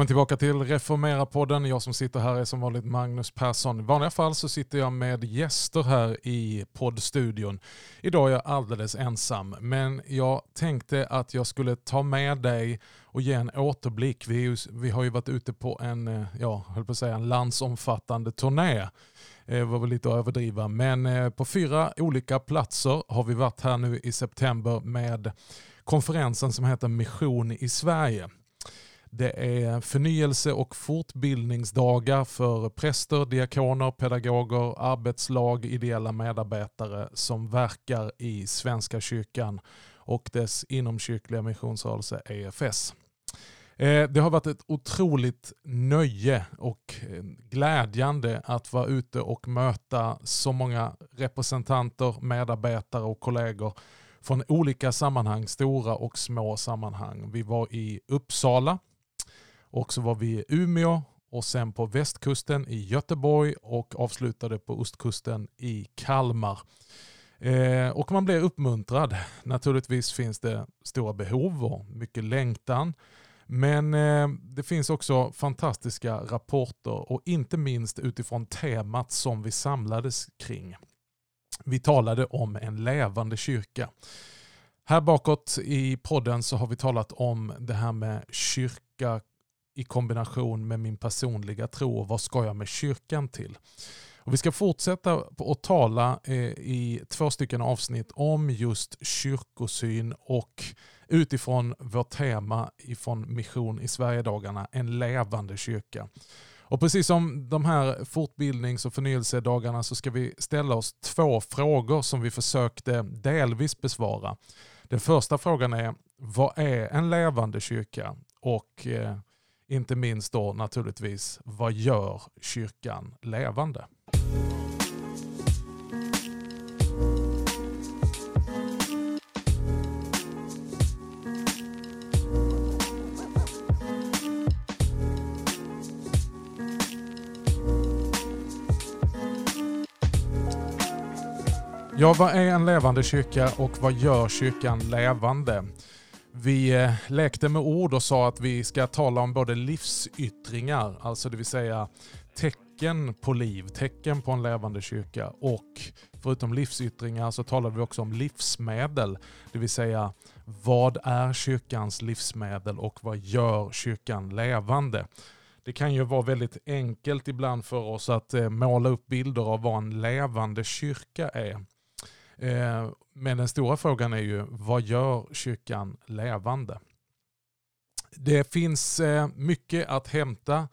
Välkommen tillbaka till Reformera-podden. Jag som sitter här är som vanligt Magnus Persson. I vanliga fall så sitter jag med gäster här i poddstudion. Idag är jag alldeles ensam, men jag tänkte att jag skulle ta med dig och ge en återblick. Vi, ju, vi har ju varit ute på en, eh, ja, höll på att säga en landsomfattande turné. Eh, det var väl lite att överdriva, men eh, på fyra olika platser har vi varit här nu i september med konferensen som heter Mission i Sverige. Det är förnyelse och fortbildningsdagar för präster, diakoner, pedagoger, arbetslag, ideella medarbetare som verkar i Svenska kyrkan och dess inomkyrkliga missionsrörelse EFS. Eh, det har varit ett otroligt nöje och eh, glädjande att vara ute och möta så många representanter, medarbetare och kollegor från olika sammanhang, stora och små sammanhang. Vi var i Uppsala och så var vi i Umeå och sen på västkusten i Göteborg och avslutade på ostkusten i Kalmar. Eh, och man blir uppmuntrad. Naturligtvis finns det stora behov och mycket längtan. Men eh, det finns också fantastiska rapporter och inte minst utifrån temat som vi samlades kring. Vi talade om en levande kyrka. Här bakåt i podden så har vi talat om det här med kyrka i kombination med min personliga tro och vad ska jag med kyrkan till? Och vi ska fortsätta att tala eh, i två stycken avsnitt om just kyrkosyn och utifrån vårt tema ifrån Mission i Sverigedagarna, en levande kyrka. Och precis som de här fortbildnings och förnyelsedagarna så ska vi ställa oss två frågor som vi försökte delvis besvara. Den första frågan är, vad är en levande kyrka? Och eh, inte minst då naturligtvis, vad gör kyrkan levande? Ja, vad är en levande kyrka och vad gör kyrkan levande? Vi eh, lekte med ord och sa att vi ska tala om både livsyttringar, alltså det vill säga tecken på liv, tecken på en levande kyrka och förutom livsyttringar så talade vi också om livsmedel, det vill säga vad är kyrkans livsmedel och vad gör kyrkan levande? Det kan ju vara väldigt enkelt ibland för oss att eh, måla upp bilder av vad en levande kyrka är. Eh, men den stora frågan är ju, vad gör kyrkan levande? Det finns eh, mycket att hämta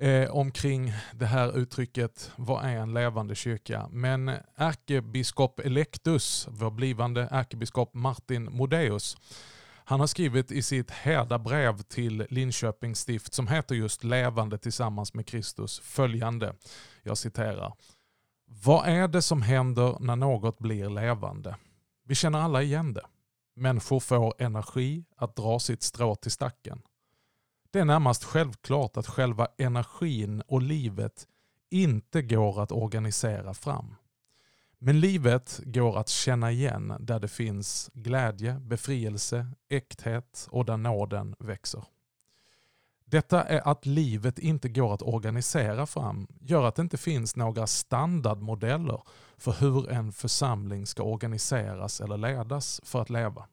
eh, omkring det här uttrycket, vad är en levande kyrka? Men ärkebiskop Electus, vår blivande ärkebiskop Martin Modéus, han har skrivit i sitt brev till Linköpings stift som heter just Levande tillsammans med Kristus följande, jag citerar. Vad är det som händer när något blir levande? Vi känner alla igen det. Människor får energi att dra sitt strå till stacken. Det är närmast självklart att själva energin och livet inte går att organisera fram. Men livet går att känna igen där det finns glädje, befrielse, äkthet och där nåden växer. Detta är att livet inte går att organisera fram gör att det inte finns några standardmodeller för hur en församling ska organiseras eller ledas för att leva.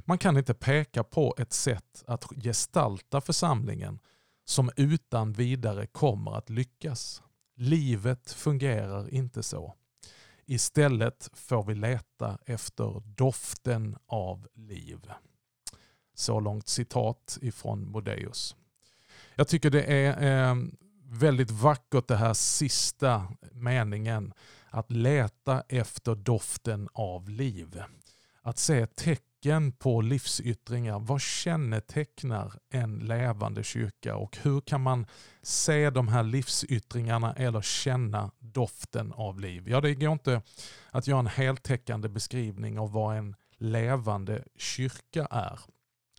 Man kan inte peka på ett sätt att gestalta församlingen som utan vidare kommer att lyckas. Livet fungerar inte så. Istället får vi leta efter doften av liv. Så långt citat ifrån Modéus. Jag tycker det är eh, väldigt vackert det här sista meningen. Att leta efter doften av liv. Att se tecken på livsyttringar. Vad kännetecknar en levande kyrka och hur kan man se de här livsyttringarna eller känna doften av liv? Ja, det går inte att göra en heltäckande beskrivning av vad en levande kyrka är.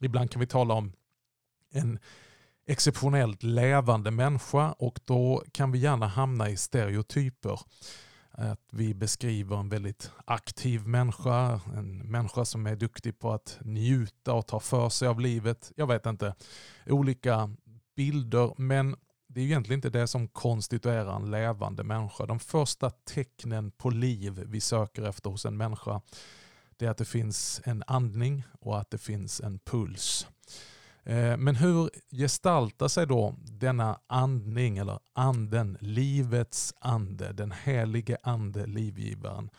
Ibland kan vi tala om en exceptionellt levande människa och då kan vi gärna hamna i stereotyper. Att vi beskriver en väldigt aktiv människa, en människa som är duktig på att njuta och ta för sig av livet. Jag vet inte, olika bilder, men det är egentligen inte det som konstituerar en levande människa. De första tecknen på liv vi söker efter hos en människa det är att det finns en andning och att det finns en puls. Eh, men hur gestaltar sig då denna andning eller anden, livets ande, den helige ande, livgivaren?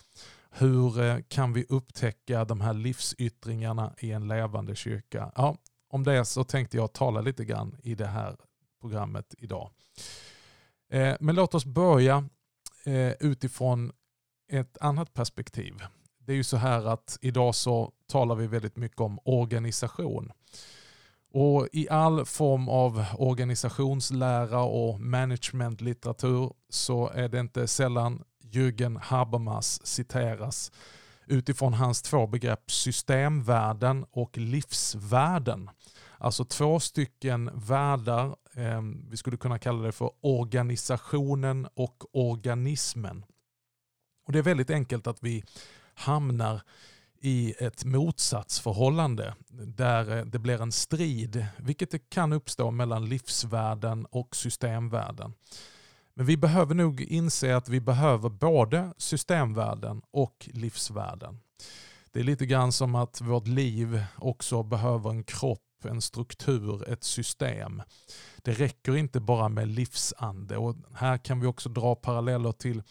Hur eh, kan vi upptäcka de här livsyttringarna i en levande kyrka? Ja, om det så tänkte jag tala lite grann i det här programmet idag. Eh, men låt oss börja utifrån ett annat perspektiv. Det är ju så här att idag så talar vi väldigt mycket om organisation. Och I all form av organisationslära och managementlitteratur så är det inte sällan Jürgen Habermas citeras utifrån hans två begrepp systemvärden och livsvärden. Alltså två stycken världar, eh, vi skulle kunna kalla det för organisationen och organismen. Och Det är väldigt enkelt att vi hamnar i ett motsatsförhållande där eh, det blir en strid, vilket det kan uppstå mellan livsvärden och systemvärden. Men vi behöver nog inse att vi behöver både systemvärden och livsvärden. Det är lite grann som att vårt liv också behöver en kropp, en struktur, ett system. Det räcker inte bara med livsande och här kan vi också dra paralleller till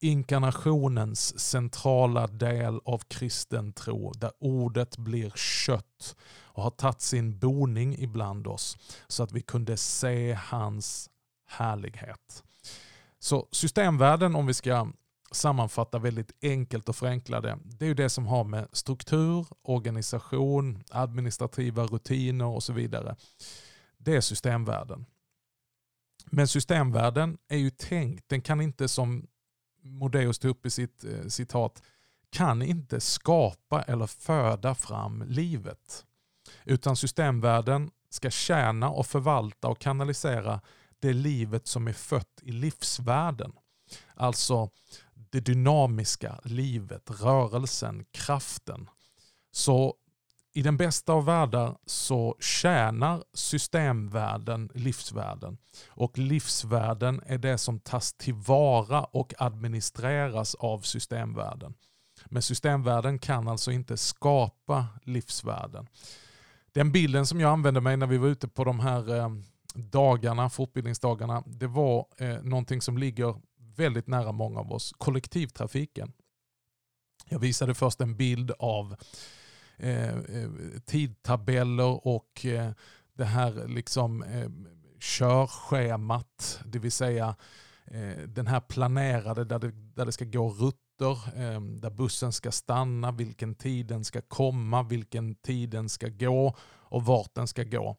inkarnationens centrala del av kristen tro, där ordet blir kött och har tagit sin boning ibland oss, så att vi kunde se hans härlighet. Så systemvärlden, om vi ska sammanfatta väldigt enkelt och förenkla det, det är ju det som har med struktur, organisation, administrativa rutiner och så vidare. Det är systemvärden. Men systemvärden är ju tänkt, den kan inte som Modéus tog upp i sitt eh, citat, kan inte skapa eller föda fram livet. Utan systemvärlden ska tjäna och förvalta och kanalisera det livet som är fött i livsvärlden. Alltså det dynamiska livet, rörelsen, kraften. Så i den bästa av världar så tjänar systemvärlden livsvärden. Och livsvärden är det som tas tillvara och administreras av systemvärden. Men systemvärden kan alltså inte skapa livsvärden. Den bilden som jag använde mig när vi var ute på de här eh, dagarna, fortbildningsdagarna, det var eh, någonting som ligger väldigt nära många av oss, kollektivtrafiken. Jag visade först en bild av Eh, eh, tidtabeller och eh, det här liksom eh, körschemat, det vill säga eh, den här planerade där det, där det ska gå rutter, eh, där bussen ska stanna, vilken tid den ska komma, vilken tid den ska gå och vart den ska gå.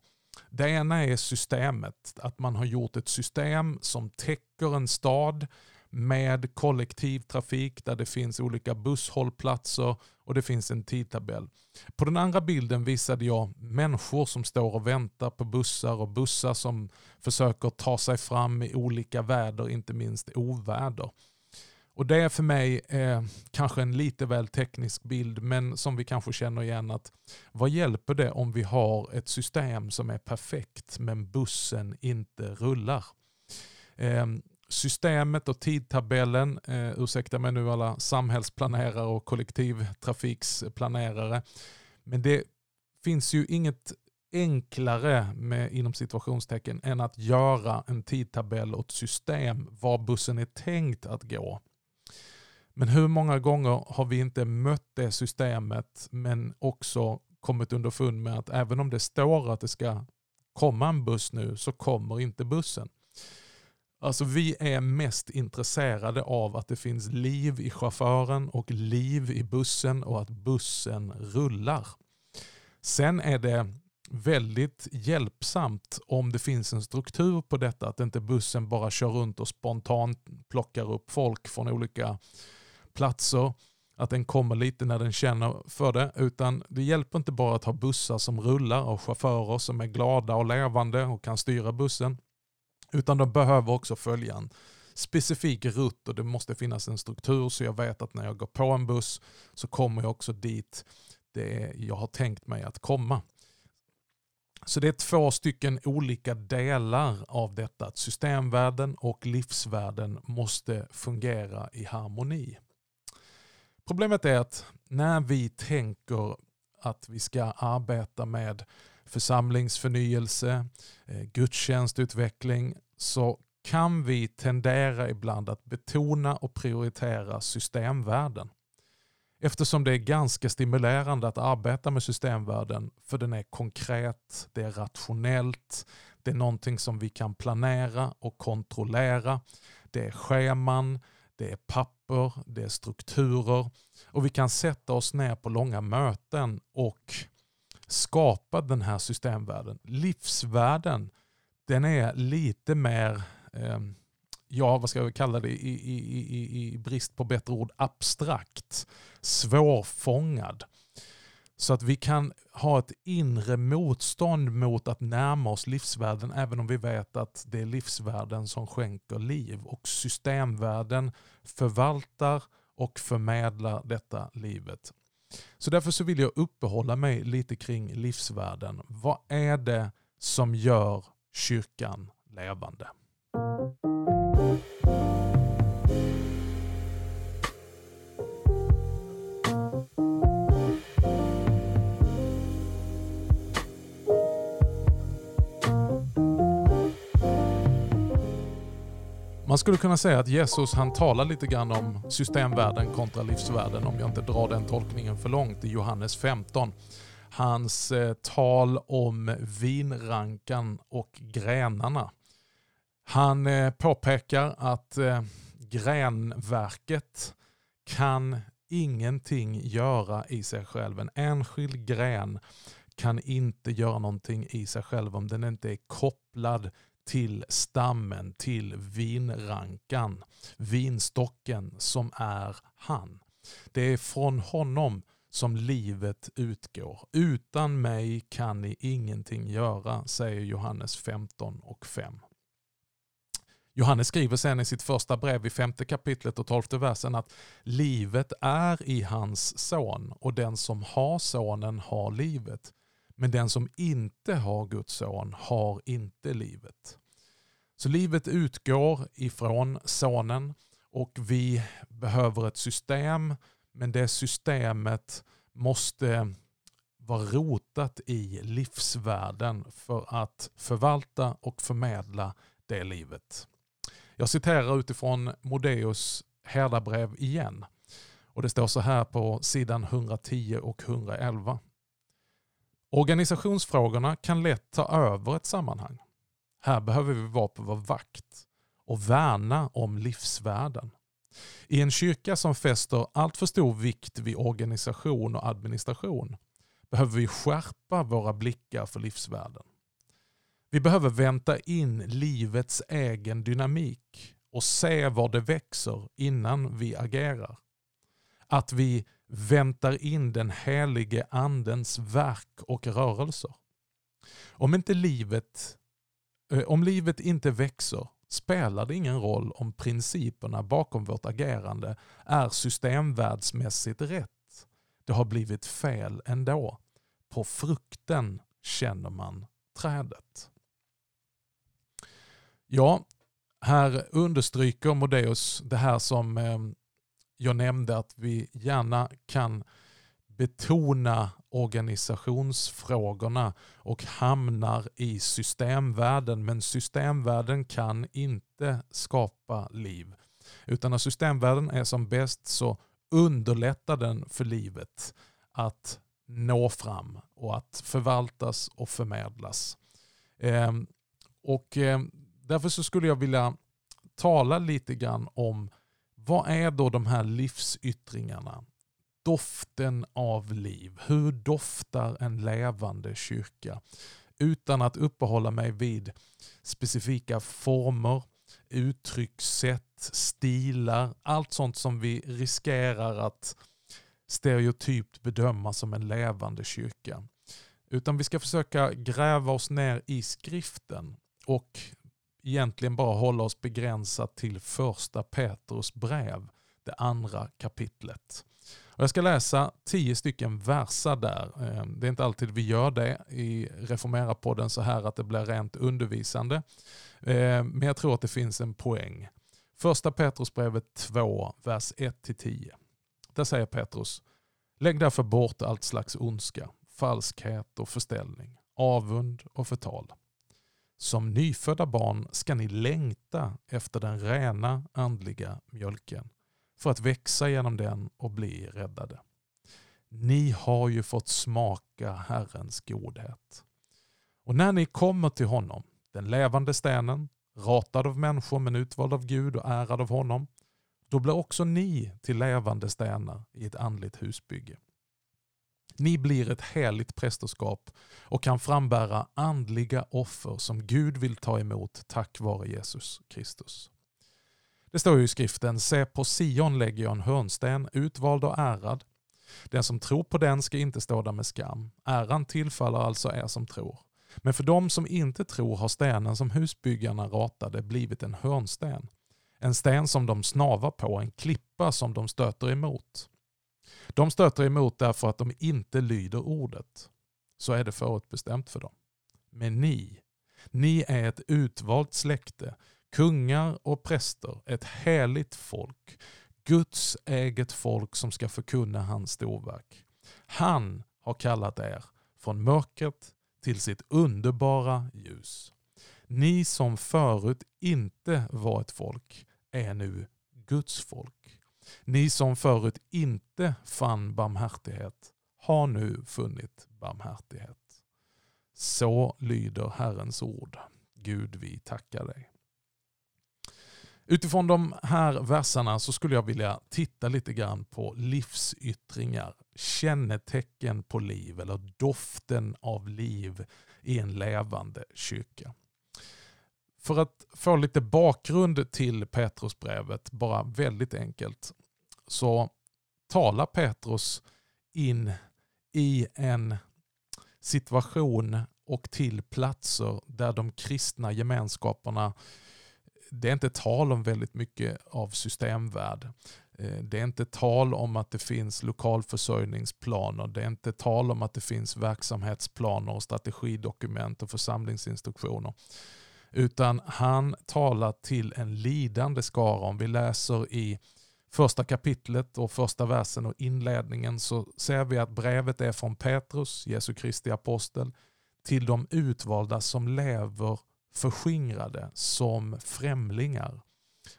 Det ena är systemet, att man har gjort ett system som täcker en stad med kollektivtrafik där det finns olika busshållplatser och det finns en tidtabell. På den andra bilden visade jag människor som står och väntar på bussar och bussar som försöker ta sig fram i olika väder, inte minst oväder. Och Det är för mig eh, kanske en lite väl teknisk bild men som vi kanske känner igen att vad hjälper det om vi har ett system som är perfekt men bussen inte rullar? Eh, systemet och tidtabellen, eh, ursäkta mig nu alla samhällsplanerare och kollektivtrafiksplanerare, men det finns ju inget enklare med, inom situationstecken än att göra en tidtabell och ett system var bussen är tänkt att gå. Men hur många gånger har vi inte mött det systemet men också kommit underfund med att även om det står att det ska komma en buss nu så kommer inte bussen. Alltså vi är mest intresserade av att det finns liv i chauffören och liv i bussen och att bussen rullar. Sen är det väldigt hjälpsamt om det finns en struktur på detta, att inte bussen bara kör runt och spontant plockar upp folk från olika platser, att den kommer lite när den känner för det, utan det hjälper inte bara att ha bussar som rullar och chaufförer som är glada och levande och kan styra bussen. Utan de behöver också följa en specifik rutt och det måste finnas en struktur så jag vet att när jag går på en buss så kommer jag också dit det jag har tänkt mig att komma. Så det är två stycken olika delar av detta. Att systemvärden och livsvärden måste fungera i harmoni. Problemet är att när vi tänker att vi ska arbeta med församlingsförnyelse, eh, gudstjänstutveckling så kan vi tendera ibland att betona och prioritera systemvärden. Eftersom det är ganska stimulerande att arbeta med systemvärden för den är konkret, det är rationellt, det är någonting som vi kan planera och kontrollera. Det är scheman, det är papper, det är strukturer och vi kan sätta oss ner på långa möten och skapat den här systemvärlden. Livsvärlden den är lite mer eh, ja, vad ska jag kalla det i, i, i, i brist på bättre ord, abstrakt, svårfångad. Så att vi kan ha ett inre motstånd mot att närma oss livsvärlden även om vi vet att det är livsvärden som skänker liv. Och systemvärden förvaltar och förmedlar detta livet. Så därför så vill jag uppehålla mig lite kring livsvärden. Vad är det som gör kyrkan levande? Man skulle kunna säga att Jesus han talar lite grann om systemvärlden kontra livsvärlden om jag inte drar den tolkningen för långt i Johannes 15. Hans eh, tal om vinrankan och grenarna. Han eh, påpekar att eh, grenverket kan ingenting göra i sig själv. En enskild gren kan inte göra någonting i sig själv om den inte är kopplad till stammen, till vinrankan, vinstocken som är han. Det är från honom som livet utgår. Utan mig kan ni ingenting göra, säger Johannes 15 och 5. Johannes skriver sen i sitt första brev i femte kapitlet och tolfte versen att livet är i hans son och den som har sonen har livet. Men den som inte har Guds son har inte livet. Så livet utgår ifrån sonen och vi behöver ett system men det systemet måste vara rotat i livsvärden för att förvalta och förmedla det livet. Jag citerar utifrån Modeus härdabrev igen. Och Det står så här på sidan 110 och 111. Organisationsfrågorna kan lätt ta över ett sammanhang. Här behöver vi vara på vår vakt och värna om livsvärden. I en kyrka som fäster allt för stor vikt vid organisation och administration behöver vi skärpa våra blickar för livsvärden. Vi behöver vänta in livets egen dynamik och se var det växer innan vi agerar. Att vi väntar in den helige andens verk och rörelser. Om inte livet, Eh, om livet inte växer spelar det ingen roll om principerna bakom vårt agerande är systemvärldsmässigt rätt. Det har blivit fel ändå. På frukten känner man trädet. Ja, här understryker Modeus det här som eh, jag nämnde att vi gärna kan betona organisationsfrågorna och hamnar i systemvärlden. Men systemvärlden kan inte skapa liv. Utan när systemvärlden är som bäst så underlättar den för livet att nå fram och att förvaltas och förmedlas. Eh, och eh, Därför så skulle jag vilja tala lite grann om vad är då de här livsyttringarna? Doften av liv. Hur doftar en levande kyrka? Utan att uppehålla mig vid specifika former, uttryckssätt, stilar, allt sånt som vi riskerar att stereotypt bedöma som en levande kyrka. Utan vi ska försöka gräva oss ner i skriften och egentligen bara hålla oss begränsat till första Petrus brev det andra kapitlet. Och jag ska läsa tio stycken versar där. Eh, det är inte alltid vi gör det i Reformera-podden så här att det blir rent undervisande. Eh, men jag tror att det finns en poäng. Första Petrusbrevet 2, vers 1-10. Där säger Petrus, lägg därför bort allt slags ondska, falskhet och förställning, avund och förtal. Som nyfödda barn ska ni längta efter den rena andliga mjölken för att växa genom den och bli räddade. Ni har ju fått smaka Herrens godhet. Och när ni kommer till honom, den levande stenen, ratad av människor men utvald av Gud och ärad av honom, då blir också ni till levande stenar i ett andligt husbygge. Ni blir ett heligt prästerskap och kan frambära andliga offer som Gud vill ta emot tack vare Jesus Kristus. Det står ju i skriften, se på Sion lägger jag en hörnsten, utvald och ärad. Den som tror på den ska inte stå där med skam. Äran tillfaller alltså er som tror. Men för dem som inte tror har stenen som husbyggarna ratade blivit en hörnsten. En sten som de snavar på, en klippa som de stöter emot. De stöter emot därför att de inte lyder ordet. Så är det förutbestämt för dem. Men ni, ni är ett utvalt släkte, kungar och präster, ett heligt folk, Guds eget folk som ska förkunna hans storverk. Han har kallat er från mörkret till sitt underbara ljus. Ni som förut inte var ett folk är nu Guds folk. Ni som förut inte fann barmhärtighet har nu funnit barmhärtighet. Så lyder Herrens ord. Gud, vi tackar dig. Utifrån de här verserna så skulle jag vilja titta lite grann på livsyttringar, kännetecken på liv eller doften av liv i en levande kyrka. För att få lite bakgrund till Petrusbrevet, bara väldigt enkelt, så talar Petrus in i en situation och till platser där de kristna gemenskaperna det är inte tal om väldigt mycket av systemvärd. Eh, det är inte tal om att det finns lokalförsörjningsplaner. Det är inte tal om att det finns verksamhetsplaner och strategidokument och församlingsinstruktioner. Utan han talar till en lidande skara. Om vi läser i första kapitlet och första versen och inledningen så ser vi att brevet är från Petrus, Jesu Kristi apostel, till de utvalda som lever förskingrade som främlingar.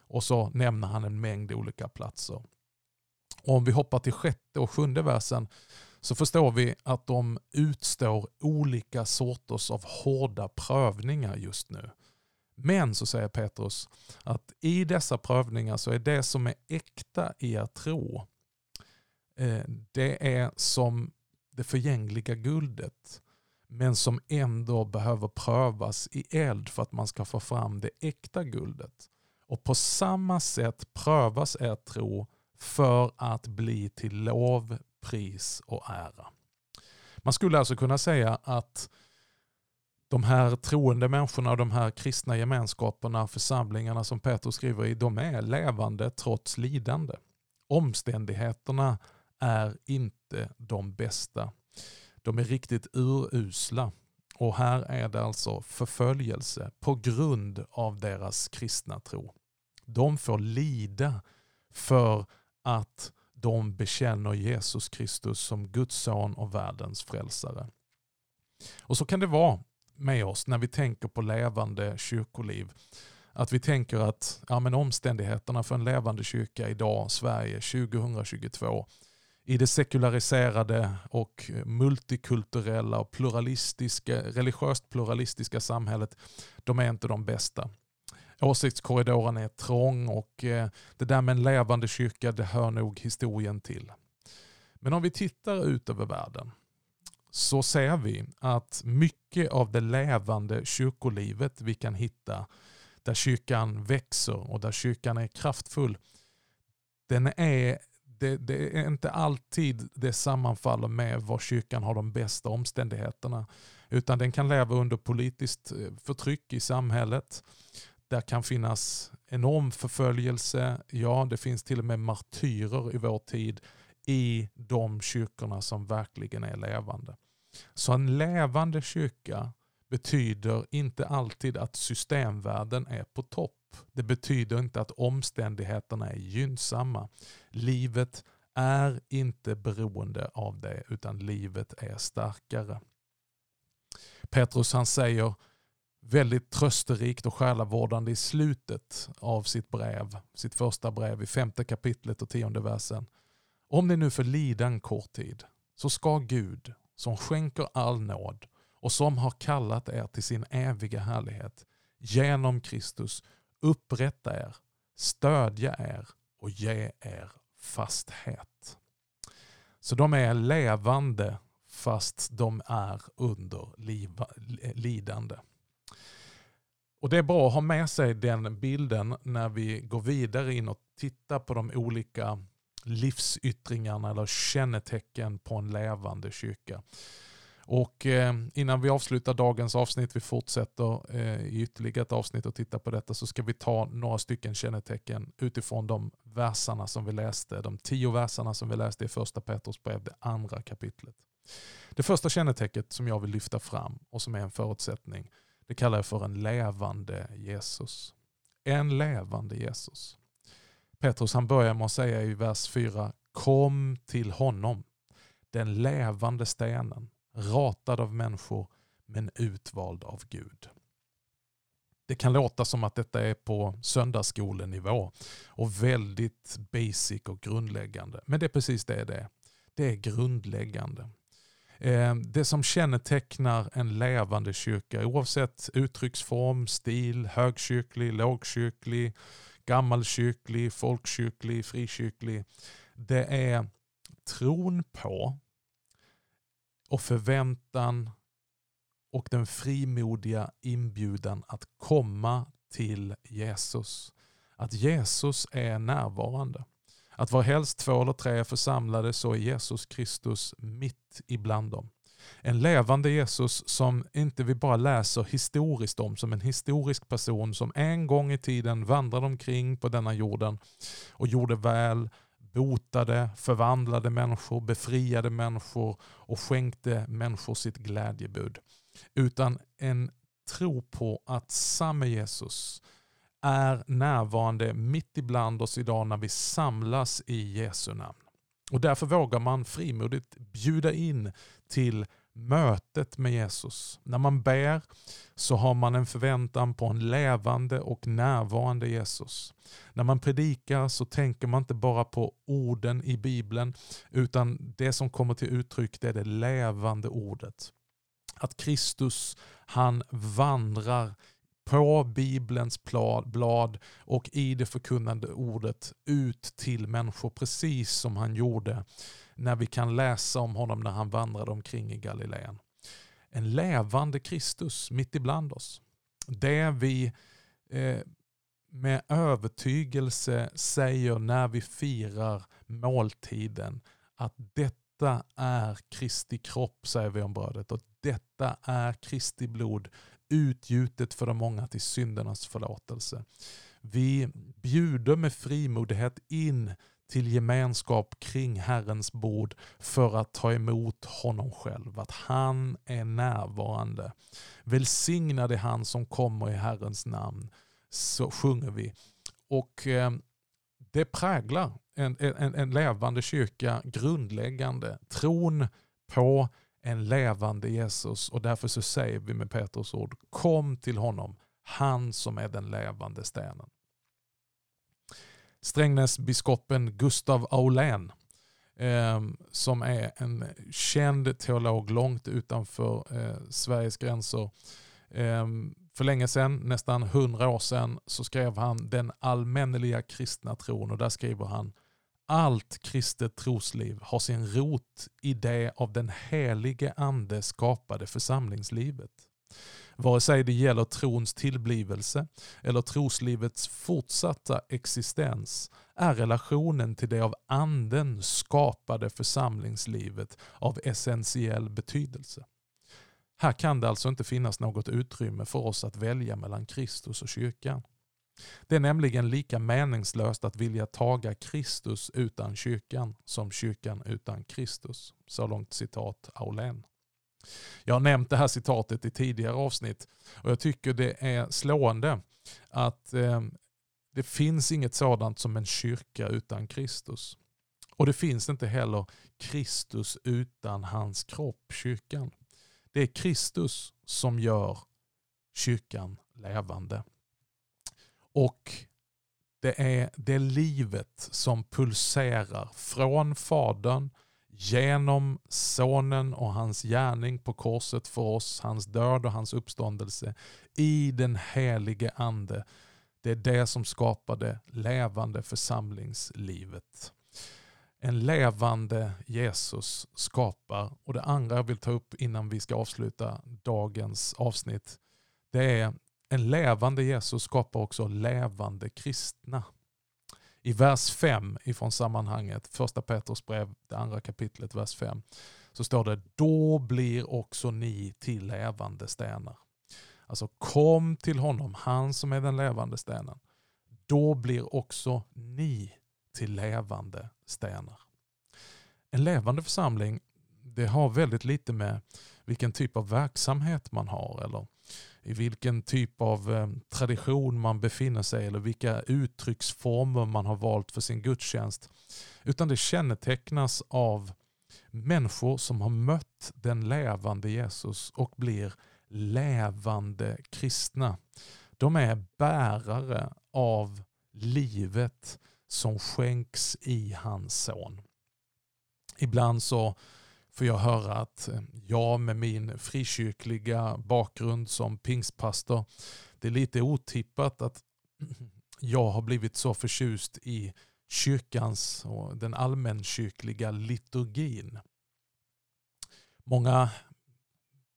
Och så nämner han en mängd olika platser. Och om vi hoppar till sjätte och sjunde versen så förstår vi att de utstår olika sorters av hårda prövningar just nu. Men så säger Petrus att i dessa prövningar så är det som är äkta i er tro, eh, det är som det förgängliga guldet men som ändå behöver prövas i eld för att man ska få fram det äkta guldet. Och på samma sätt prövas er tro för att bli till lov, pris och ära. Man skulle alltså kunna säga att de här troende människorna och de här kristna gemenskaperna, församlingarna som Petrus skriver i, de är levande trots lidande. Omständigheterna är inte de bästa de är riktigt urusla. Och här är det alltså förföljelse på grund av deras kristna tro. De får lida för att de bekänner Jesus Kristus som Guds son och världens frälsare. Och så kan det vara med oss när vi tänker på levande kyrkoliv. Att vi tänker att ja, men omständigheterna för en levande kyrka idag, Sverige 2022, i det sekulariserade och multikulturella och pluralistiska, religiöst pluralistiska samhället, de är inte de bästa. Åsiktskorridoren är trång och eh, det där med en levande kyrka, det hör nog historien till. Men om vi tittar ut över världen så ser vi att mycket av det levande kyrkolivet vi kan hitta, där kyrkan växer och där kyrkan är kraftfull, den är det, det, är inte alltid det sammanfaller med var kyrkan har de bästa omständigheterna. Utan den kan leva under politiskt eh, förtryck i samhället. Det kan finnas enorm förföljelse. Ja, det finns till och med martyrer i vår tid i de kyrkorna som verkligen är levande. Så en levande kyrka betyder inte alltid att systemvärlden är på topp. Det betyder inte att omständigheterna är gynnsamma. Livet är inte beroende av det utan livet är starkare. Petrus han säger väldigt trösterikt och själavårdande i slutet av sitt brev, sitt första brev i femte kapitlet och tionde versen. Om ni nu får lida en kort tid så ska Gud som skänker all nåd och som har kallat er till sin eviga härlighet genom Kristus upprätta er, stödja er och ge er fasthet. Så de är levande fast de är under lidande. Och Det är bra att ha med sig den bilden när vi går vidare in och tittar på de olika livsyttringarna eller kännetecken på en levande kyrka. Och eh, innan vi avslutar dagens avsnitt, vi fortsätter eh, i ytterligare ett avsnitt och tittar på detta, så ska vi ta några stycken kännetecken utifrån de versarna som vi läste, de tio versarna som vi läste i första Petrus brev, det andra kapitlet. Det första kännetecket som jag vill lyfta fram och som är en förutsättning, det kallar jag för en levande Jesus. En levande Jesus. Petrus han börjar med att säga i vers 4, kom till honom, den levande stenen, ratad av människor men utvald av Gud. Det kan låta som att detta är på söndagsskolenivå och väldigt basic och grundläggande. Men det är precis det det är. Det är grundläggande. Eh, det som kännetecknar en levande kyrka oavsett uttrycksform, stil, högkyrklig, lågkyrklig, gammalkyrklig, folkkyrklig, frikyrklig. Det är tron på och förväntan och den frimodiga inbjudan att komma till Jesus. Att Jesus är närvarande. Att var helst två eller tre är församlade så är Jesus Kristus mitt ibland dem. En levande Jesus som inte vi bara läser historiskt om som en historisk person som en gång i tiden vandrade omkring på denna jorden och gjorde väl, botade, förvandlade människor, befriade människor och skänkte människor sitt glädjebud. Utan en tro på att samme Jesus är närvarande mitt ibland oss idag när vi samlas i Jesu namn. Och därför vågar man frimodigt bjuda in till mötet med Jesus. När man ber så har man en förväntan på en levande och närvarande Jesus. När man predikar så tänker man inte bara på orden i Bibeln utan det som kommer till uttryck det är det levande ordet. Att Kristus han vandrar på Bibelns blad och i det förkunnande ordet ut till människor precis som han gjorde när vi kan läsa om honom när han vandrade omkring i Galileen. En levande Kristus mitt ibland oss. Det vi eh, med övertygelse säger när vi firar måltiden att detta är Kristi kropp, säger vi om brödet, och detta är Kristi blod utgjutet för de många till syndernas förlåtelse. Vi bjuder med frimodighet in till gemenskap kring Herrens bord för att ta emot honom själv. Att han är närvarande. Välsignad är han som kommer i Herrens namn. Så sjunger vi. Och eh, det präglar en, en, en levande kyrka grundläggande. Tron på en levande Jesus och därför så säger vi med Petrus ord, kom till honom, han som är den levande stenen. Strängnäsbiskopen Gustav Aulén ehm, som är en känd teolog långt utanför eh, Sveriges gränser. Ehm, för länge sedan, nästan hundra år sedan, så skrev han Den allmänneliga kristna tron och där skriver han allt kristet trosliv har sin rot i det av den helige ande skapade församlingslivet. Vare sig det gäller trons tillblivelse eller troslivets fortsatta existens är relationen till det av anden skapade församlingslivet av essentiell betydelse. Här kan det alltså inte finnas något utrymme för oss att välja mellan Kristus och kyrkan. Det är nämligen lika meningslöst att vilja taga Kristus utan kyrkan som kyrkan utan Kristus. Så långt citat Aulén. Jag har nämnt det här citatet i tidigare avsnitt och jag tycker det är slående att eh, det finns inget sådant som en kyrka utan Kristus. Och det finns inte heller Kristus utan hans kropp, kyrkan. Det är Kristus som gör kyrkan levande. Och det är det livet som pulserar från Fadern genom Sonen och hans gärning på korset för oss, hans död och hans uppståndelse i den helige Ande. Det är det som skapar det levande församlingslivet. En levande Jesus skapar, och det andra jag vill ta upp innan vi ska avsluta dagens avsnitt, det är en levande Jesus skapar också levande kristna. I vers 5 ifrån sammanhanget, första Petrus brev, det andra kapitlet, vers 5, så står det då blir också ni till levande stenar. Alltså kom till honom, han som är den levande stenen. Då blir också ni till levande stenar. En levande församling det har väldigt lite med vilken typ av verksamhet man har eller i vilken typ av eh, tradition man befinner sig eller vilka uttrycksformer man har valt för sin gudstjänst. Utan det kännetecknas av människor som har mött den levande Jesus och blir levande kristna. De är bärare av livet som skänks i hans son. Ibland så får jag höra att eh, jag med min frikyrkliga bakgrund som pingstpastor, det är lite otippat att jag har blivit så förtjust i kyrkans och den allmänkyrkliga liturgin. Många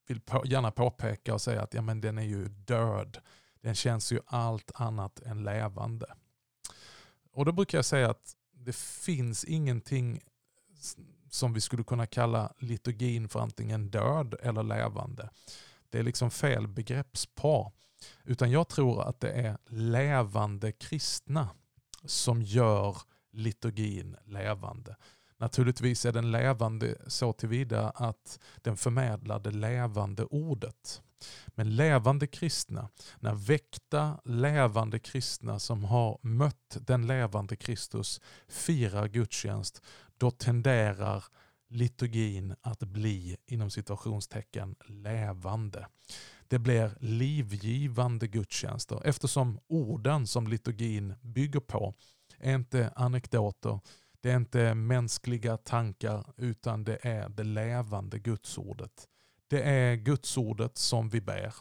vill gärna påpeka och säga att ja, men den är ju död. Den känns ju allt annat än levande. Och då brukar jag säga att det finns ingenting som vi skulle kunna kalla liturgin för antingen död eller levande. Det är liksom fel begreppspar. Utan jag tror att det är levande kristna som gör liturgin levande. Naturligtvis är den levande så tillvida att den förmedlar det levande ordet. Men levande kristna, när väckta levande kristna som har mött den levande Kristus firar gudstjänst, då tenderar liturgin att bli inom situationstecken levande. Det blir livgivande gudstjänster eftersom orden som liturgin bygger på är inte anekdoter, det är inte mänskliga tankar utan det är det levande gudsordet. Det är gudsordet som vi bär.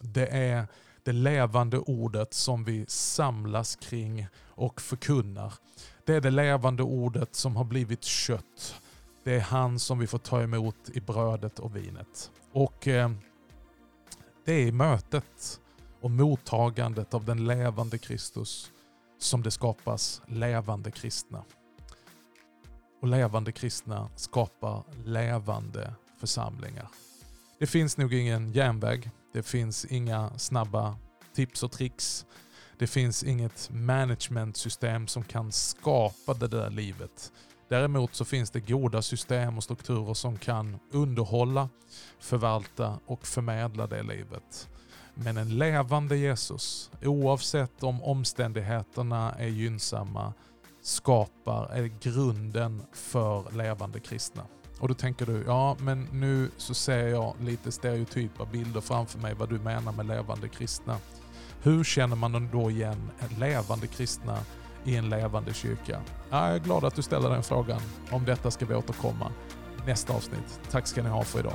Det är det levande ordet som vi samlas kring och förkunnar. Det är det levande ordet som har blivit kött. Det är han som vi får ta emot i brödet och vinet. Och eh, det är i mötet och mottagandet av den levande Kristus som det skapas levande kristna. Och levande kristna skapar levande församlingar. Det finns nog ingen järnväg. Det finns inga snabba tips och tricks. Det finns inget managementsystem som kan skapa det där livet. Däremot så finns det goda system och strukturer som kan underhålla, förvalta och förmedla det livet. Men en levande Jesus, oavsett om omständigheterna är gynnsamma, skapar, är grunden för levande kristna. Och då tänker du, ja men nu så ser jag lite stereotypa bilder framför mig vad du menar med levande kristna. Hur känner man då igen levande kristna i en levande kyrka? Jag är glad att du ställer den frågan. Om detta ska vi återkomma nästa avsnitt. Tack ska ni ha för idag.